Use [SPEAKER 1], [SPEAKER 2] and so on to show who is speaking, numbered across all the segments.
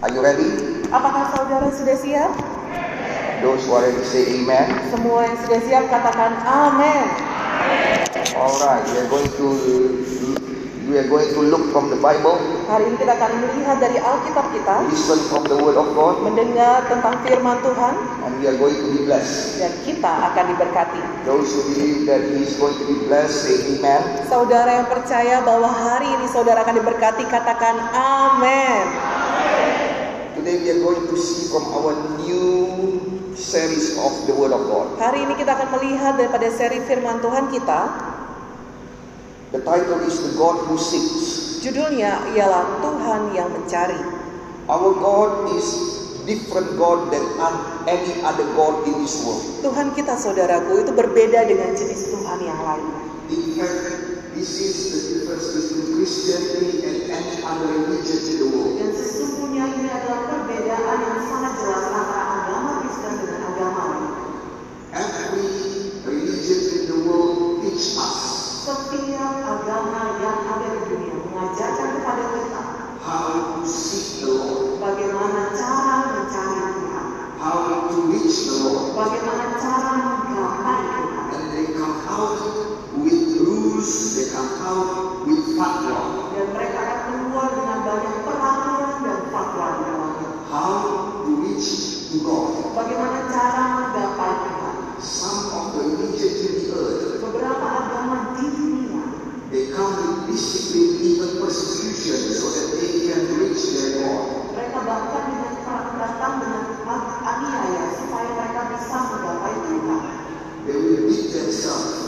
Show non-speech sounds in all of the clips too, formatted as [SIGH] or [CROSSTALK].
[SPEAKER 1] Are you ready?
[SPEAKER 2] Apakah saudara sudah siap?
[SPEAKER 1] Those who are ready say amen.
[SPEAKER 2] Semua yang sudah siap katakan amin.
[SPEAKER 1] Alright, we are going to we are going to look from the Bible,
[SPEAKER 2] Hari ini kita akan melihat dari Alkitab kita,
[SPEAKER 1] listen from the Word of God,
[SPEAKER 2] mendengar tentang firman Tuhan,
[SPEAKER 1] and we are going to be blessed.
[SPEAKER 2] dan kita akan diberkati.
[SPEAKER 1] Those who believe that He is going to be blessed, say amen.
[SPEAKER 2] Saudara yang percaya bahwa hari ini saudara akan diberkati, katakan amin.
[SPEAKER 1] Today we are going to see from our new series of the Word of God.
[SPEAKER 2] Hari ini kita akan melihat daripada seri firman Tuhan kita,
[SPEAKER 1] The title is The God Who Seeks.
[SPEAKER 2] judulnya ialah Tuhan yang mencari.
[SPEAKER 1] Our God is different God than any other God in this world.
[SPEAKER 2] Tuhan kita saudaraku itu berbeda dengan jenis Tuhan yang lain.
[SPEAKER 1] In fact, this is the difference between Christianity and any other religion in the world.
[SPEAKER 2] Dan sesungguhnya ini adalah perbedaan yang sangat jelas antara agama Kristen dengan agama lain.
[SPEAKER 1] Every religion in the world teach us
[SPEAKER 2] Setiap agama yang ada di dunia mengajarkan kepada kita
[SPEAKER 1] how to seek the Lord,
[SPEAKER 2] bagaimana cara mencari Tuhan,
[SPEAKER 1] how to reach the Lord.
[SPEAKER 2] bagaimana cara menggapai Tuhan.
[SPEAKER 1] And they come out with rules, they come out with fatwa.
[SPEAKER 2] Dan mereka akan keluar dengan banyak peraturan dan fatwa di dalamnya.
[SPEAKER 1] How to reach to God.
[SPEAKER 2] Bagaimana cara menggapai Tuhan.
[SPEAKER 1] Some of the religions in the earth,
[SPEAKER 2] Beberapa agama di dunia
[SPEAKER 1] they come with discipline, even persecution, so that they can reach their God.
[SPEAKER 2] mereka bahkan dengan datang dengan aniaya supaya mereka bisa menggapai Tuhan.
[SPEAKER 1] They will beat themselves.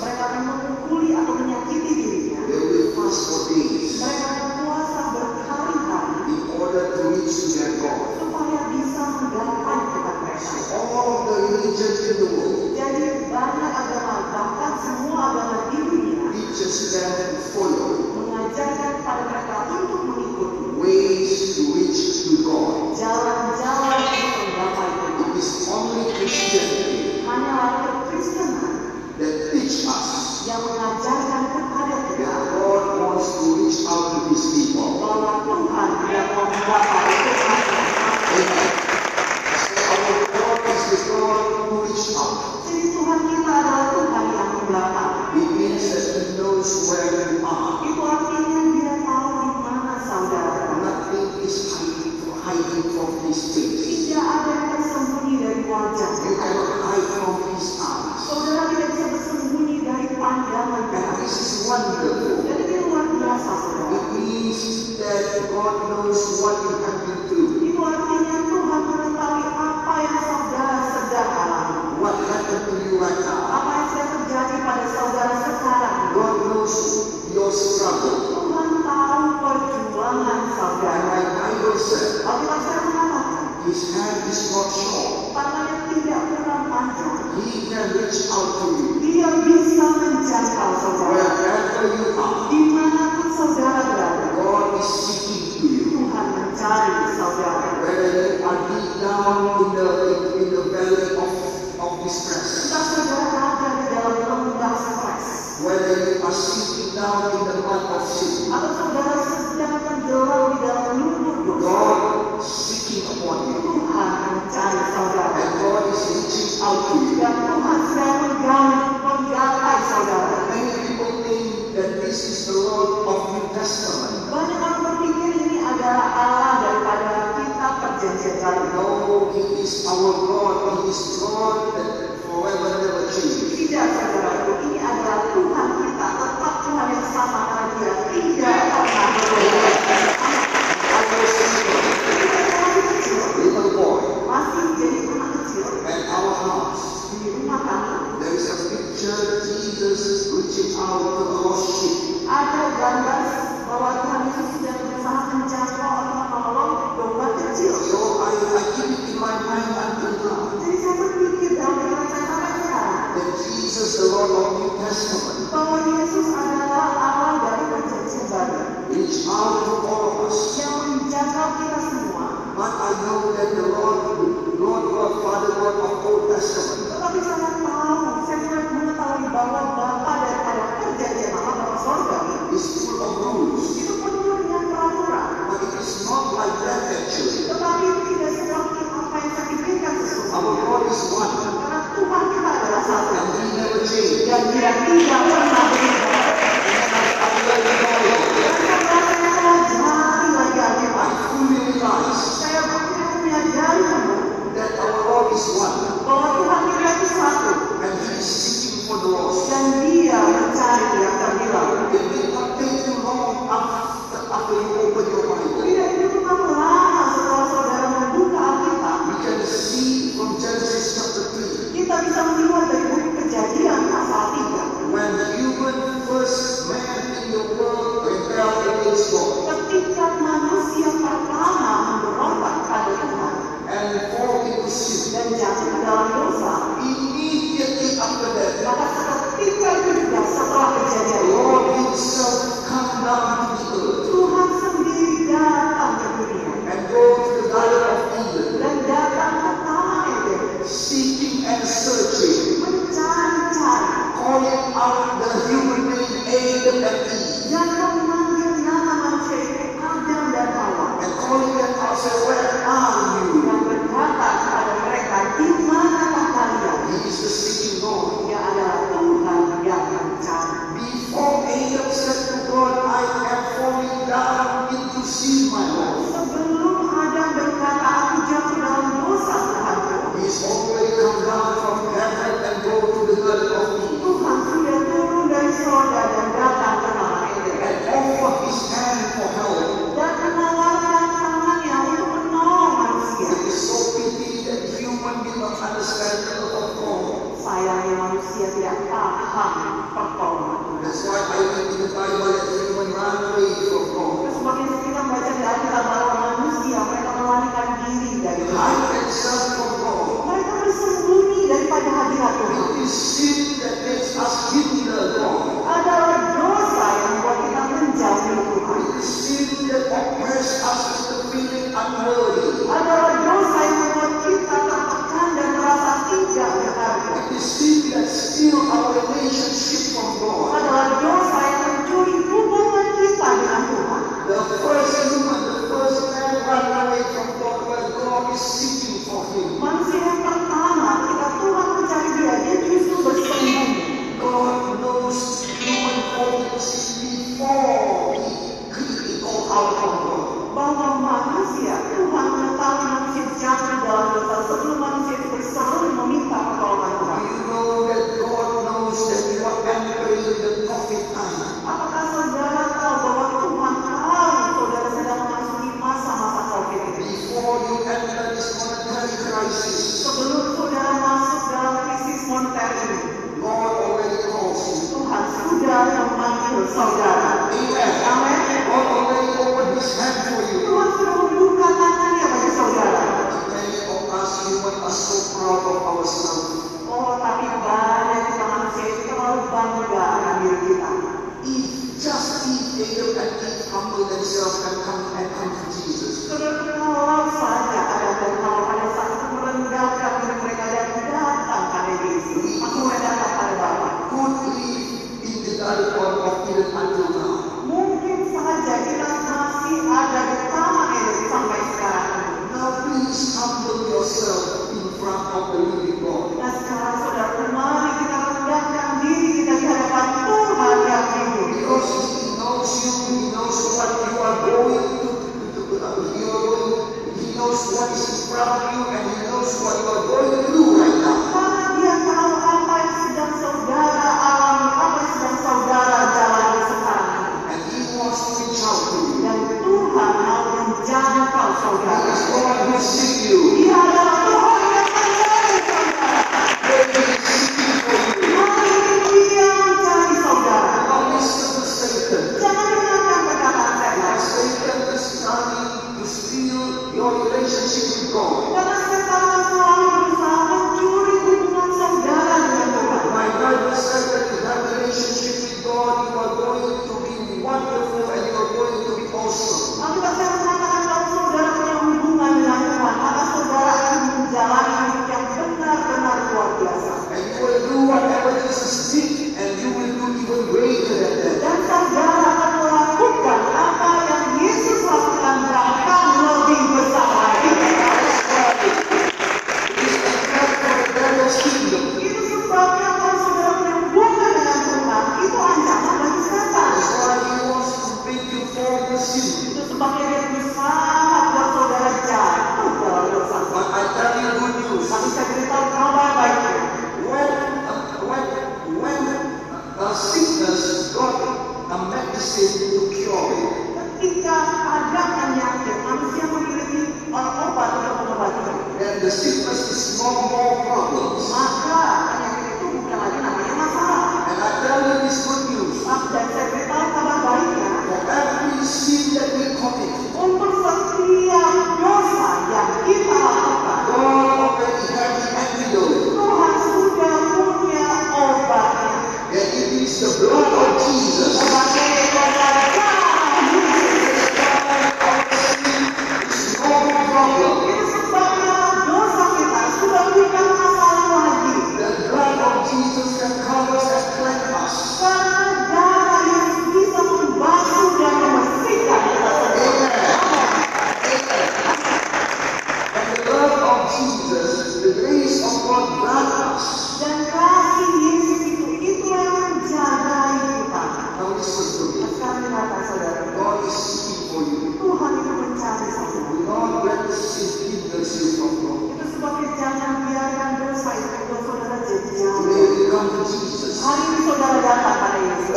[SPEAKER 1] Jesus, the grace of God brought us.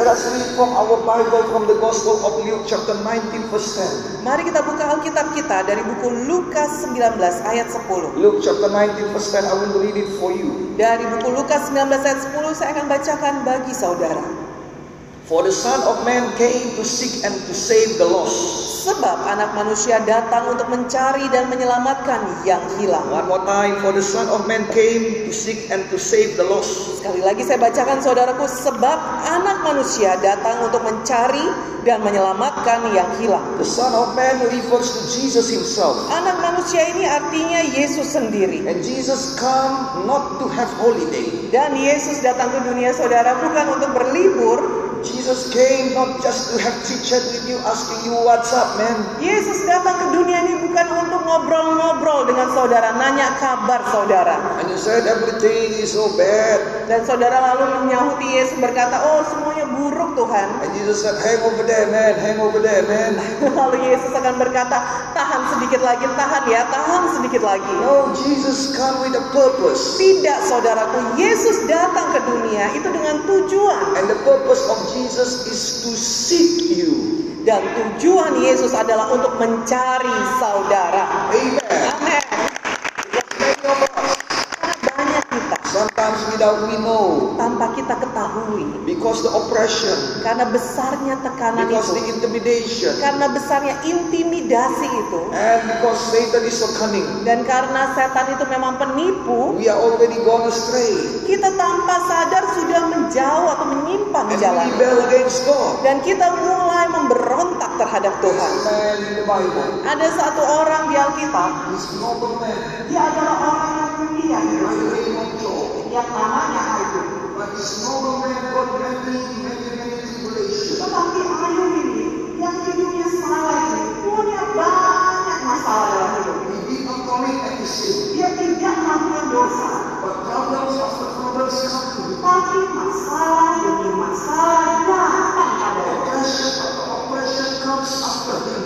[SPEAKER 1] Let us read from our Bible from the Gospel of Luke chapter 19 verse 10.
[SPEAKER 3] Mari kita buka Alkitab kita dari buku Lukas 19 ayat 10.
[SPEAKER 1] Luke chapter 19 verse 10, I will read it for you.
[SPEAKER 3] Dari buku Lukas 19 ayat 10 saya akan bacakan bagi saudara.
[SPEAKER 1] For the Son of Man came to seek and to save the lost.
[SPEAKER 3] Sebab anak manusia datang untuk mencari dan menyelamatkan yang hilang.
[SPEAKER 1] One more time, for the Son of Man came to seek and to save the lost.
[SPEAKER 3] Sekali lagi saya bacakan saudaraku, sebab anak manusia datang untuk mencari dan menyelamatkan yang hilang.
[SPEAKER 1] The Son of Man refers to Jesus himself.
[SPEAKER 3] Anak manusia ini artinya Yesus sendiri.
[SPEAKER 1] And Jesus come not to have holiday.
[SPEAKER 3] Dan Yesus datang ke dunia saudara bukan untuk berlibur,
[SPEAKER 1] Jesus came not just to have chit chat with you, asking you what's up, man.
[SPEAKER 3] Yesus datang ke dunia ini bukan untuk ngobrol-ngobrol dengan saudara, nanya kabar saudara.
[SPEAKER 1] And you said everything is so bad.
[SPEAKER 3] Dan saudara lalu menyahuti Yesus berkata, oh semuanya buruk Tuhan.
[SPEAKER 1] And Jesus said, hang over there, man, hang over there, man. [LAUGHS]
[SPEAKER 3] Lalu Yesus akan berkata, tahan sedikit lagi, tahan ya, tahan sedikit lagi.
[SPEAKER 1] No, Jesus come with a purpose.
[SPEAKER 3] Tidak saudaraku, Yesus datang ke dunia itu dengan tujuan.
[SPEAKER 1] And the purpose of Jesus is to seek you.
[SPEAKER 3] Dan tujuan Yesus adalah untuk mencari saudara.
[SPEAKER 1] Amen. Sometimes without we know,
[SPEAKER 3] tanpa kita ketahui.
[SPEAKER 1] because the oppression,
[SPEAKER 3] Karena besarnya tekanan
[SPEAKER 1] because
[SPEAKER 3] itu.
[SPEAKER 1] the intimidation,
[SPEAKER 3] Karena besarnya intimidasi itu.
[SPEAKER 1] and because Satan is so cunning,
[SPEAKER 3] Dan karena setan itu memang penipu.
[SPEAKER 1] we are already gone astray.
[SPEAKER 3] Kita tanpa sadar sudah menjauh atau menyimpang
[SPEAKER 1] And
[SPEAKER 3] jalan.
[SPEAKER 1] we rebel against God.
[SPEAKER 3] Dan kita mulai memberontak terhadap Tuhan. Ada satu orang di Alkitab,
[SPEAKER 2] Dia adalah orang yang mulia yang namanya Ayub.
[SPEAKER 1] But this noble man got many, many, many tribulations.
[SPEAKER 2] Tetapi Ayub ini yang hidupnya salah ini punya banyak masalah dalam hidup.
[SPEAKER 1] He did not commit any sin.
[SPEAKER 2] Dia tidak melakukan dosa,
[SPEAKER 1] But problems after problems come to him.
[SPEAKER 2] tapi masalah demi masalah datang padanya.
[SPEAKER 1] Oppression after oppression comes after him.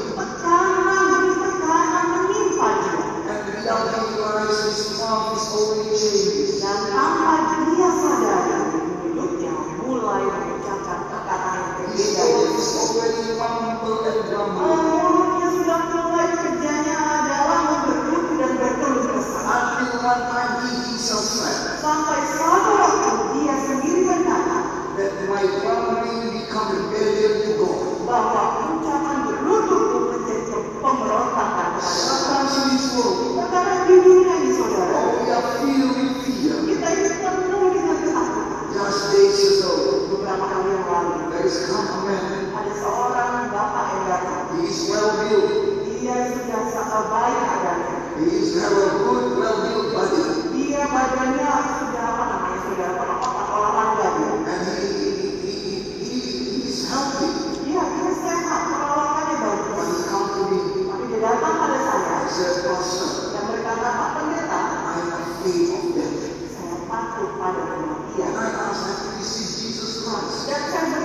[SPEAKER 1] I am afraid of death.
[SPEAKER 2] saya takut pada kematian.
[SPEAKER 1] I him to receive Jesus Christ.
[SPEAKER 2] Dan saya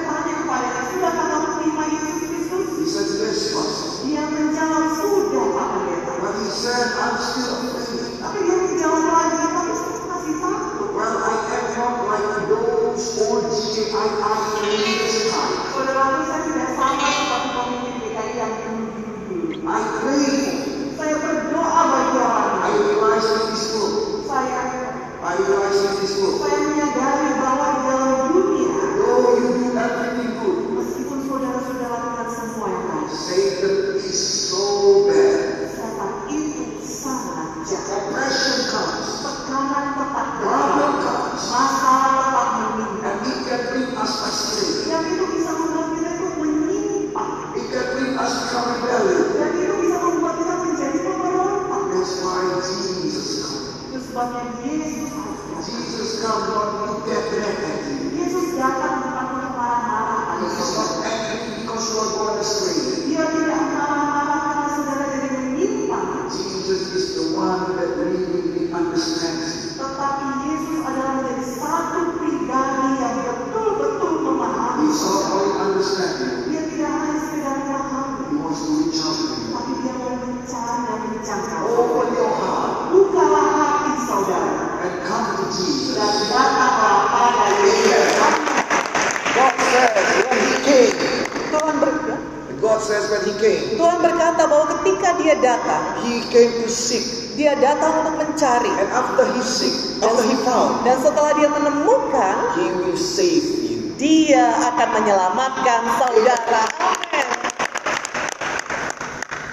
[SPEAKER 3] akan menyelamatkan saudara. Amin.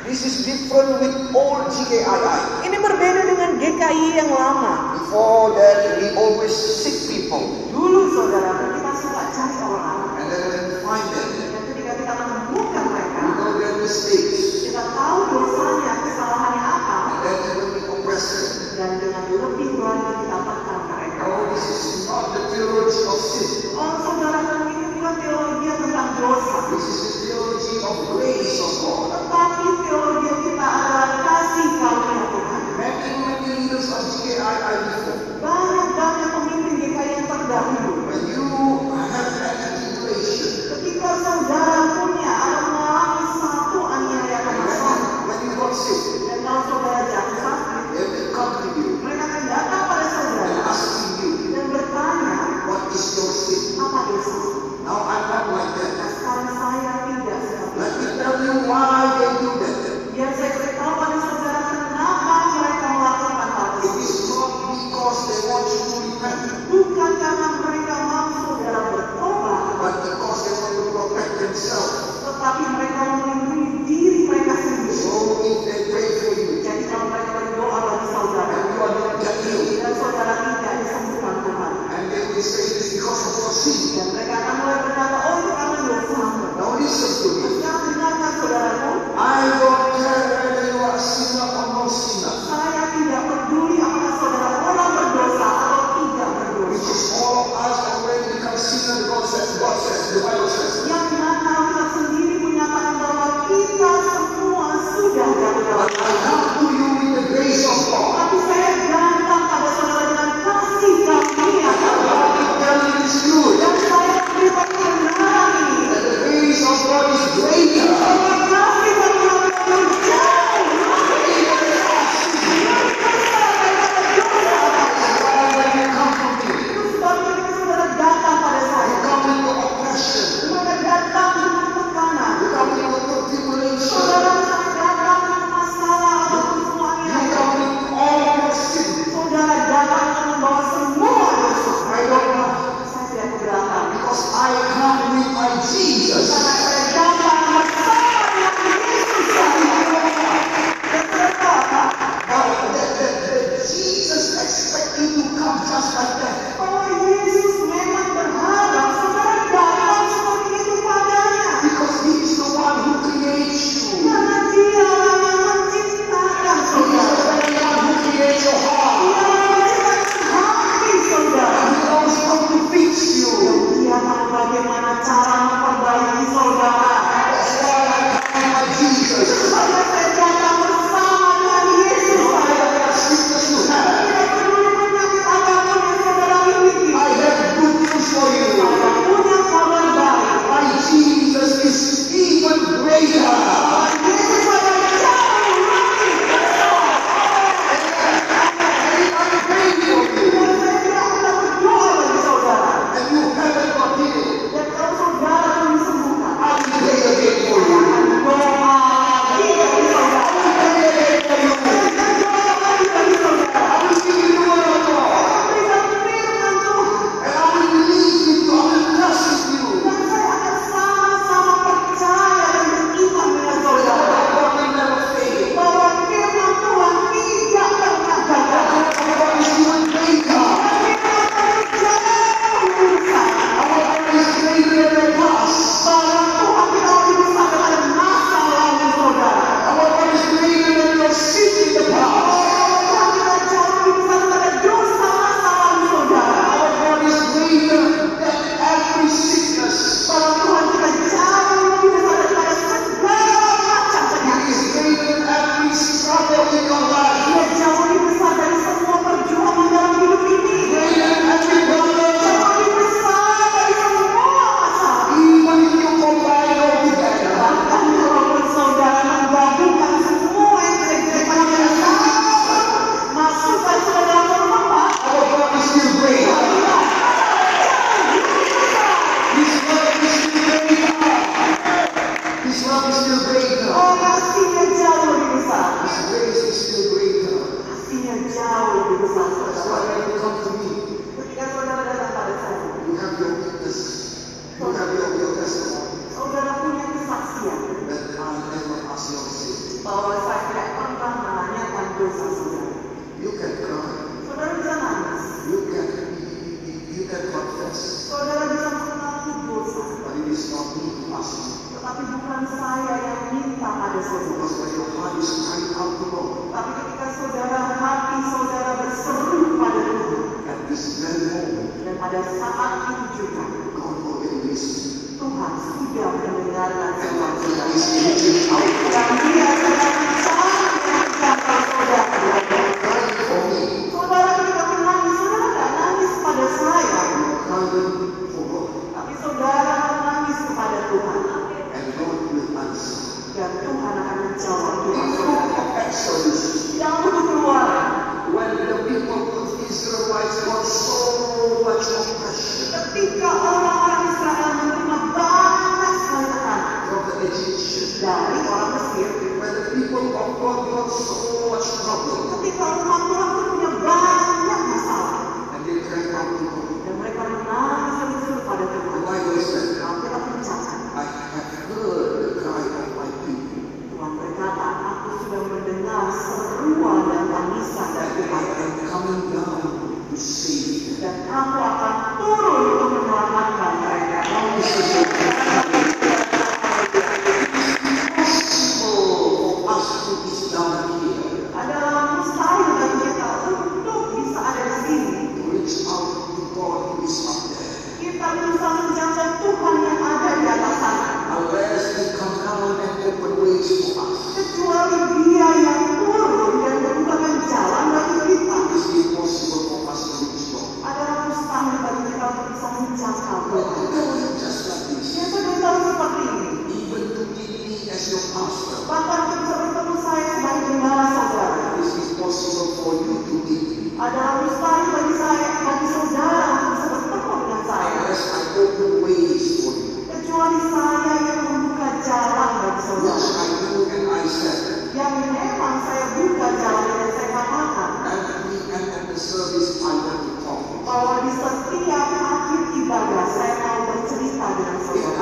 [SPEAKER 1] This is different with old GKII.
[SPEAKER 3] Ini berbeda dengan GKI yang lama.
[SPEAKER 1] Before that, we always seek people.
[SPEAKER 2] Dulu saudara kita suka cari orang.
[SPEAKER 1] And then we find them,
[SPEAKER 2] Dan ketika kita menemukan mereka,
[SPEAKER 1] we know their mistakes.
[SPEAKER 2] kita tahu dosanya, kesalahannya apa.
[SPEAKER 1] And then we compress them,
[SPEAKER 2] Dan dengan lebih berani kita tekan mereka.
[SPEAKER 1] no, this is not the theology of sin.
[SPEAKER 2] Oh
[SPEAKER 1] This is the theology of grace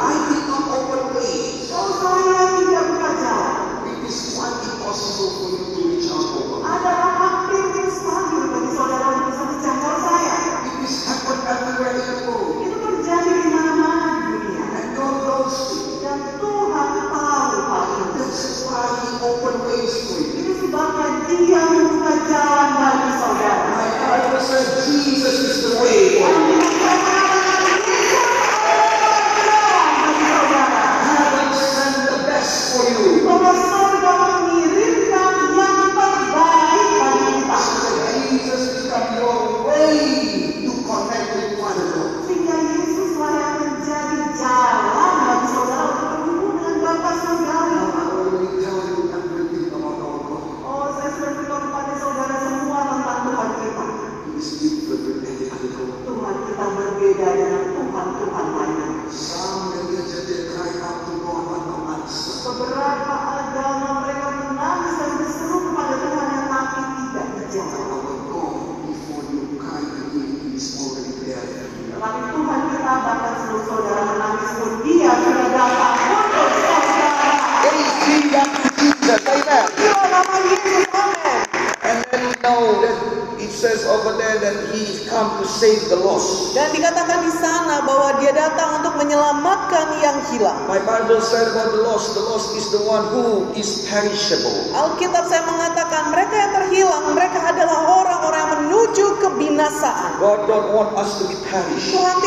[SPEAKER 1] I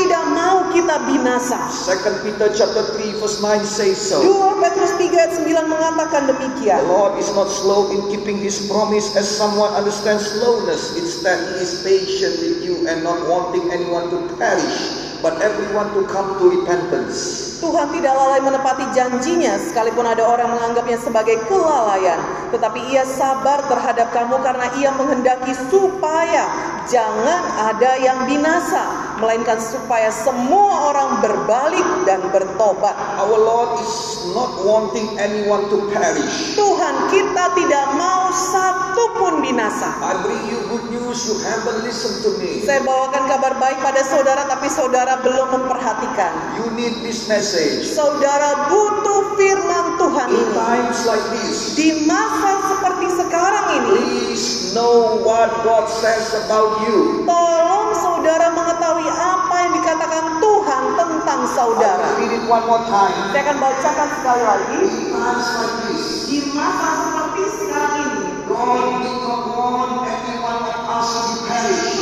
[SPEAKER 4] Tidak mau kita
[SPEAKER 2] binasa.
[SPEAKER 1] Second Peter chapter 3 verse 9 says so.
[SPEAKER 2] 2 Petrus 3 ayat 9 mengatakan demikian.
[SPEAKER 1] The Lord is not slow in keeping his promise as someone understands slowness. Instead, he is patient with you and not wanting anyone to perish, but everyone to come to repentance.
[SPEAKER 2] Tuhan tidak lalai menepati janjinya sekalipun ada orang menganggapnya sebagai kelalaian. Tetapi ia sabar terhadap kamu karena ia menghendaki supaya jangan ada yang binasa. Melainkan supaya semua orang berbalik dan bertobat.
[SPEAKER 1] Our Lord is not wanting anyone to perish.
[SPEAKER 2] Tuhan kita tidak mau satu pun binasa.
[SPEAKER 1] I bring you good news, you haven't listened to me.
[SPEAKER 3] Saya bawakan kabar baik pada saudara tapi saudara belum memperhatikan.
[SPEAKER 1] You need this message.
[SPEAKER 3] Saudara butuh firman Tuhan.
[SPEAKER 1] In times like this.
[SPEAKER 3] Di masa seperti sekarang ini.
[SPEAKER 1] Please know what God says about you.
[SPEAKER 3] Tolong saudara mengetahui apa yang dikatakan Tuhan tentang saudara.
[SPEAKER 1] One more time.
[SPEAKER 3] Saya akan bacakan sekali lagi.
[SPEAKER 1] In times like this.
[SPEAKER 2] Di masa seperti sekarang ini.
[SPEAKER 1] God did not want every of us to perish.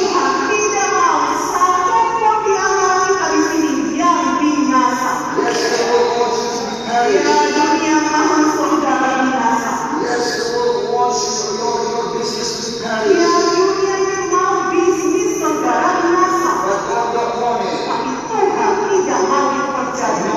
[SPEAKER 1] But Allah promised.
[SPEAKER 2] Tapi Tuhan tidak mau dipercaya.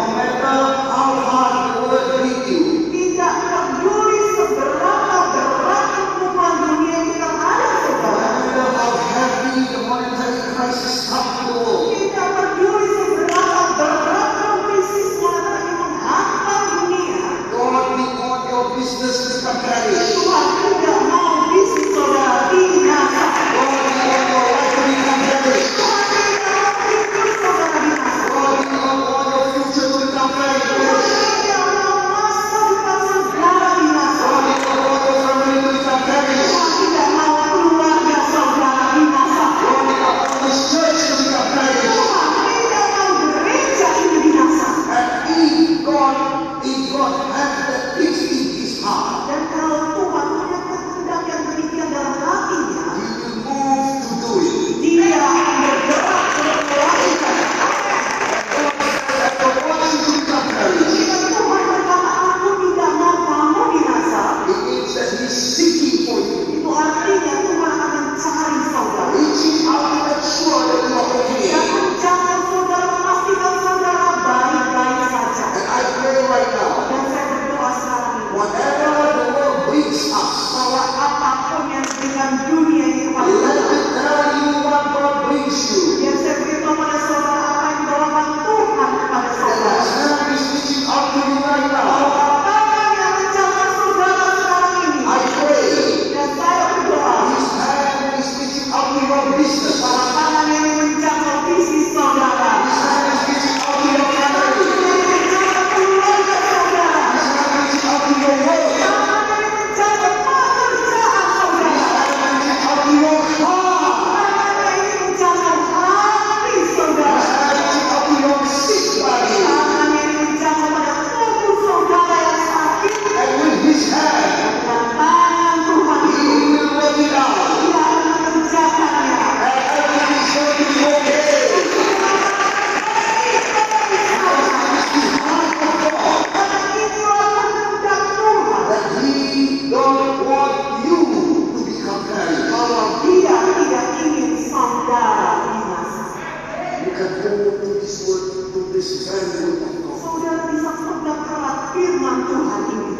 [SPEAKER 2] Saudara bisa pegang firman Tuhan ini.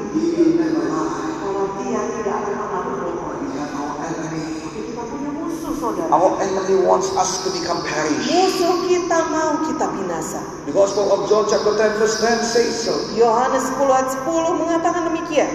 [SPEAKER 2] Bahwa dia tidak akan mengalami kita punya musuh saudara.
[SPEAKER 1] Our enemy wants us to become perish.
[SPEAKER 3] Musuh kita mau kita binasa.
[SPEAKER 1] The Gospel of John chapter 10 verse 10 says so.
[SPEAKER 3] Yohanes 10 ayat 10 mengatakan demikian.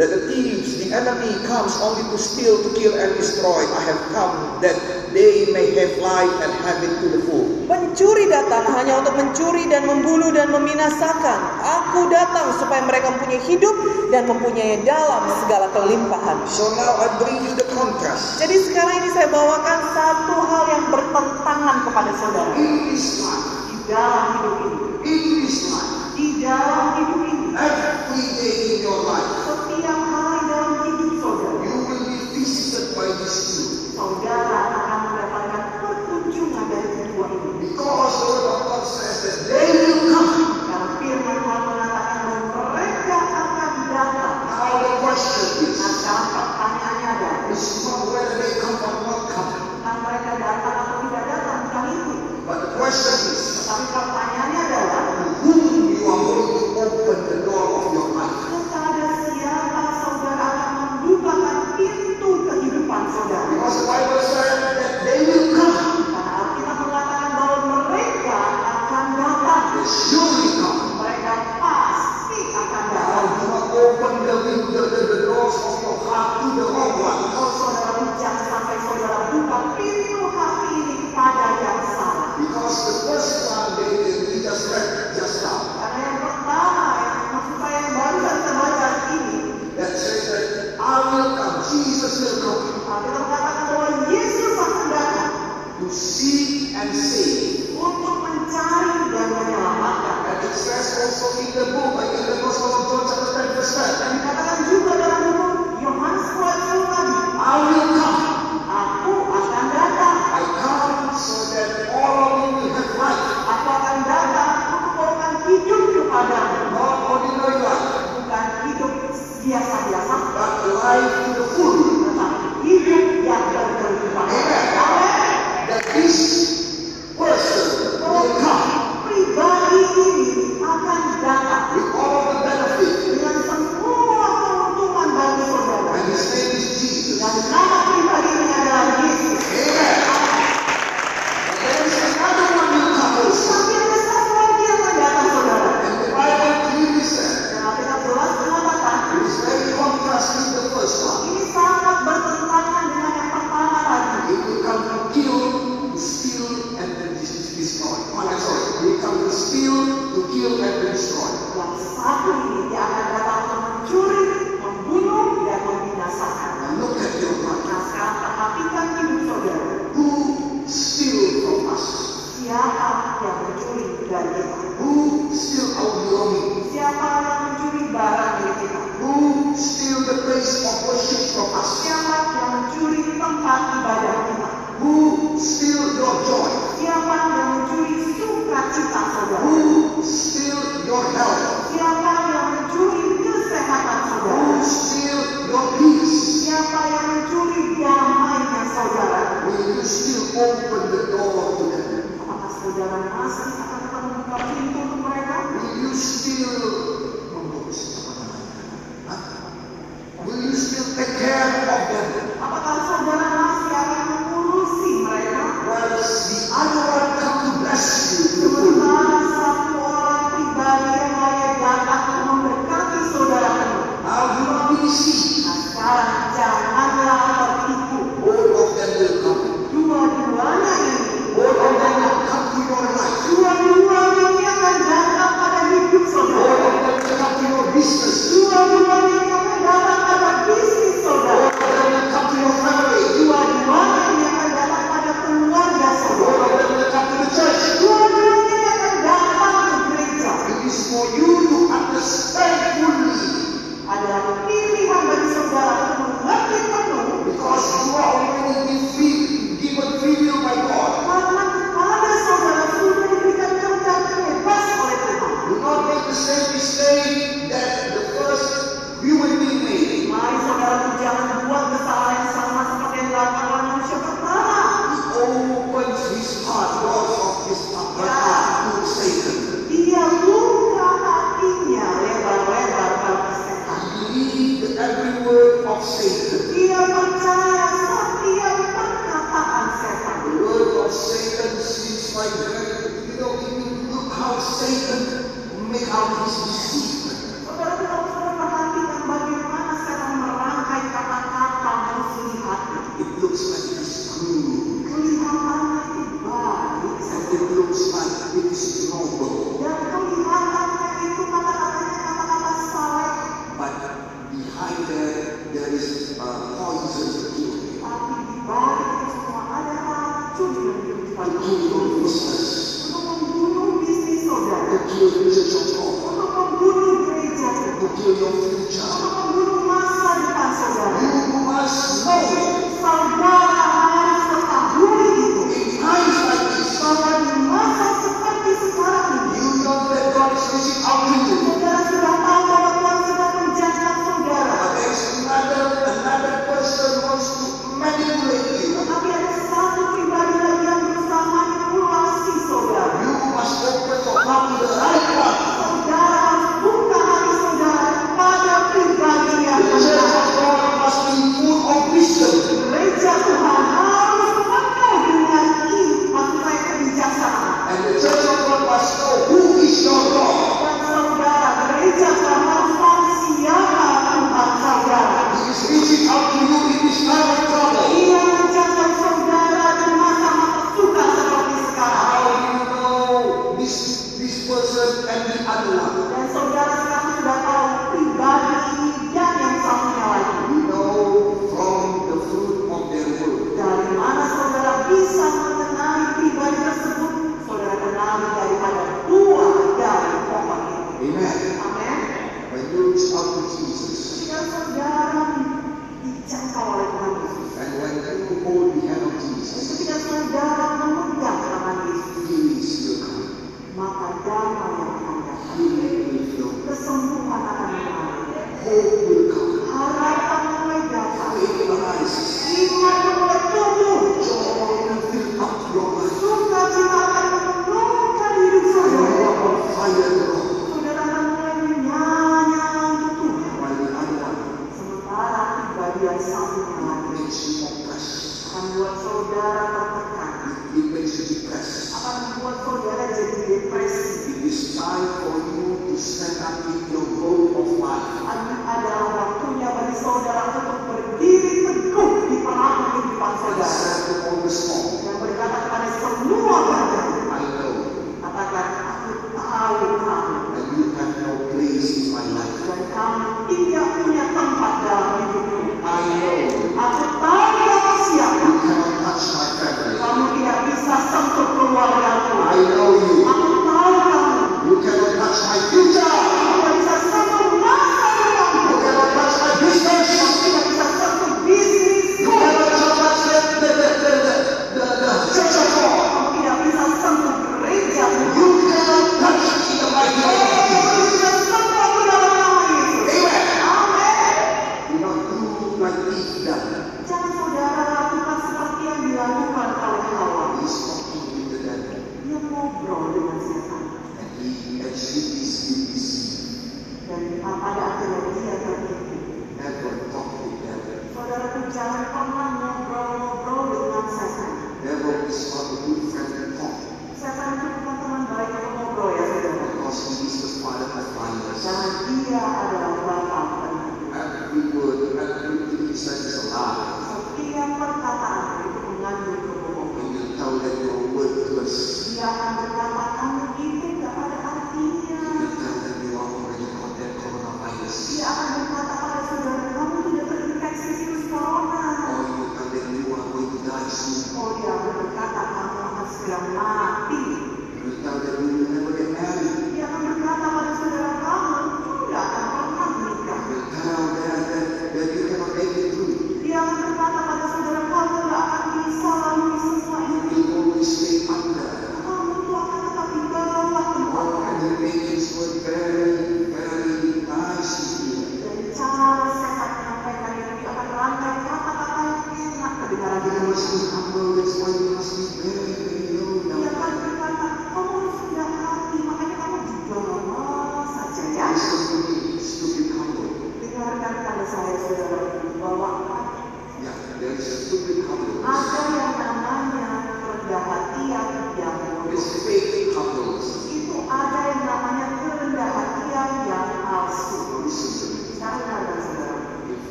[SPEAKER 1] That the thieves, the enemy comes only to steal, to kill and destroy. I have come that they may have life and have it to the full.
[SPEAKER 3] Mencuri datang hanya untuk mencuri dan membunuh dan meminasakan. Aku datang supaya mereka mempunyai hidup dan mempunyai dalam segala kelimpahan.
[SPEAKER 1] So now I bring you the contrast.
[SPEAKER 3] Jadi sekarang ini saya bawakan satu hal yang bertentangan kepada saudara.
[SPEAKER 1] In this life,
[SPEAKER 2] di dalam hidup ini.
[SPEAKER 1] In this life,
[SPEAKER 2] di dalam hidup ini.
[SPEAKER 1] Every day in your life.
[SPEAKER 2] Setiap hari dalam hidup saudara.
[SPEAKER 1] You will be visited by this truth.
[SPEAKER 2] Saudara
[SPEAKER 1] open the door
[SPEAKER 2] to them. Will you still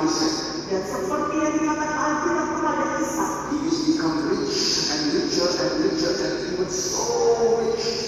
[SPEAKER 2] Isaac. He is become rich and richer and richer and even so rich.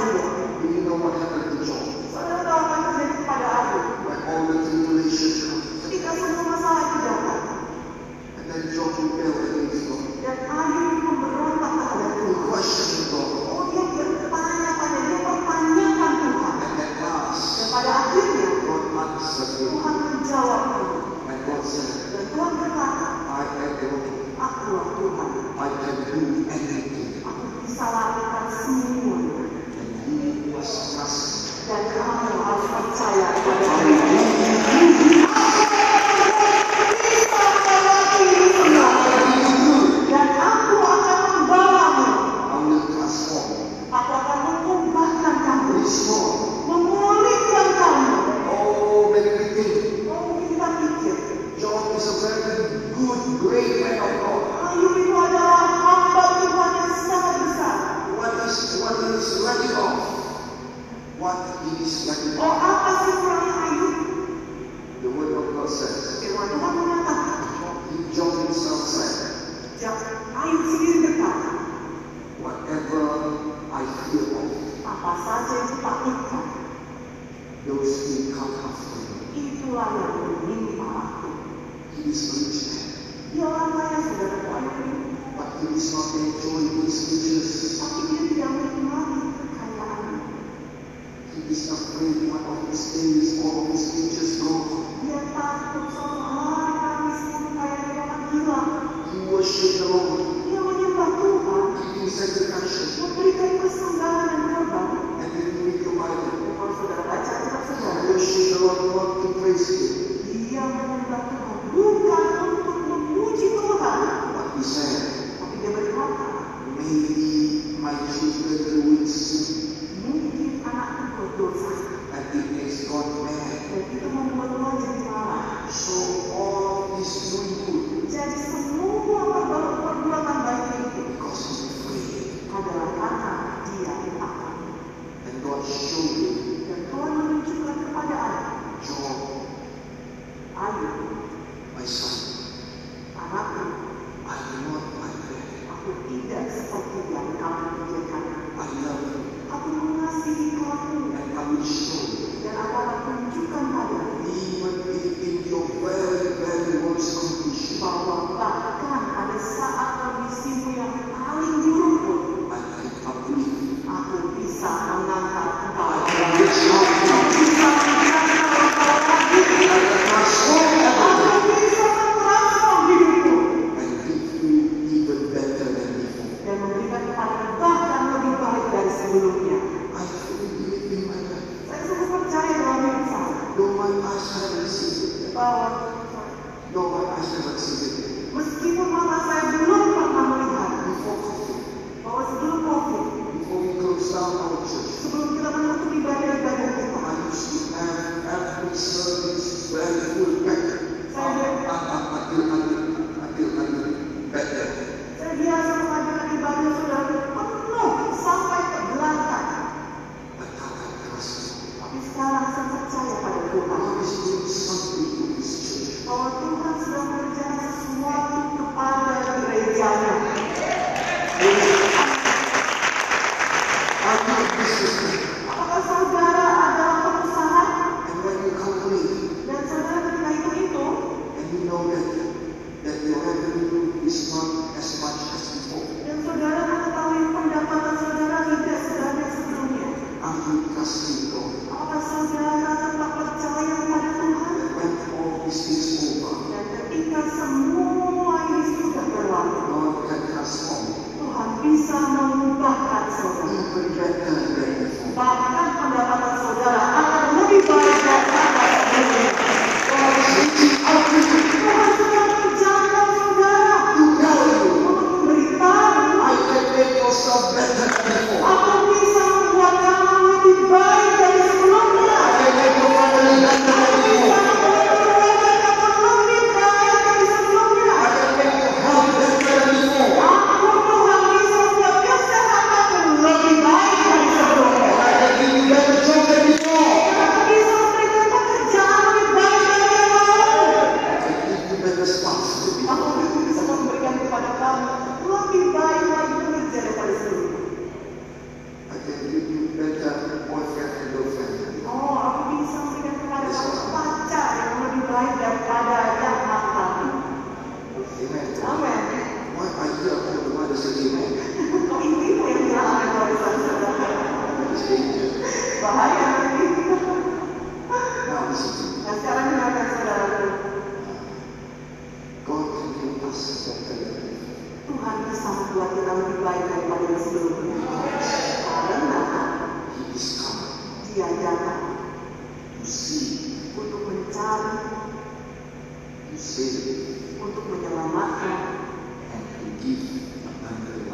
[SPEAKER 2] afterward, do
[SPEAKER 1] you.
[SPEAKER 2] know
[SPEAKER 1] what happened
[SPEAKER 2] 浜田さん untuk
[SPEAKER 5] menyelamatkan
[SPEAKER 2] and to.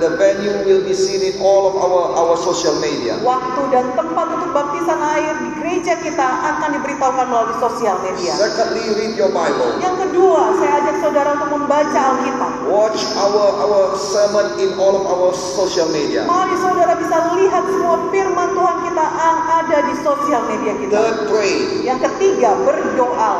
[SPEAKER 2] the,
[SPEAKER 1] venue will be seen in all of our our social media.
[SPEAKER 2] Waktu dan tempat untuk baptisan air di gereja kita akan diberitahukan melalui sosial media.
[SPEAKER 1] Secondly, read your Bible.
[SPEAKER 2] Yang kedua, saya ajak saudara untuk membaca Alkitab.
[SPEAKER 1] Watch our our sermon in all of our social media.
[SPEAKER 2] Mari saudara bisa lihat semua firman Tuhan kita yang ada di sosial media kita.
[SPEAKER 1] Third, pray.
[SPEAKER 2] Yang ketiga, berdoa.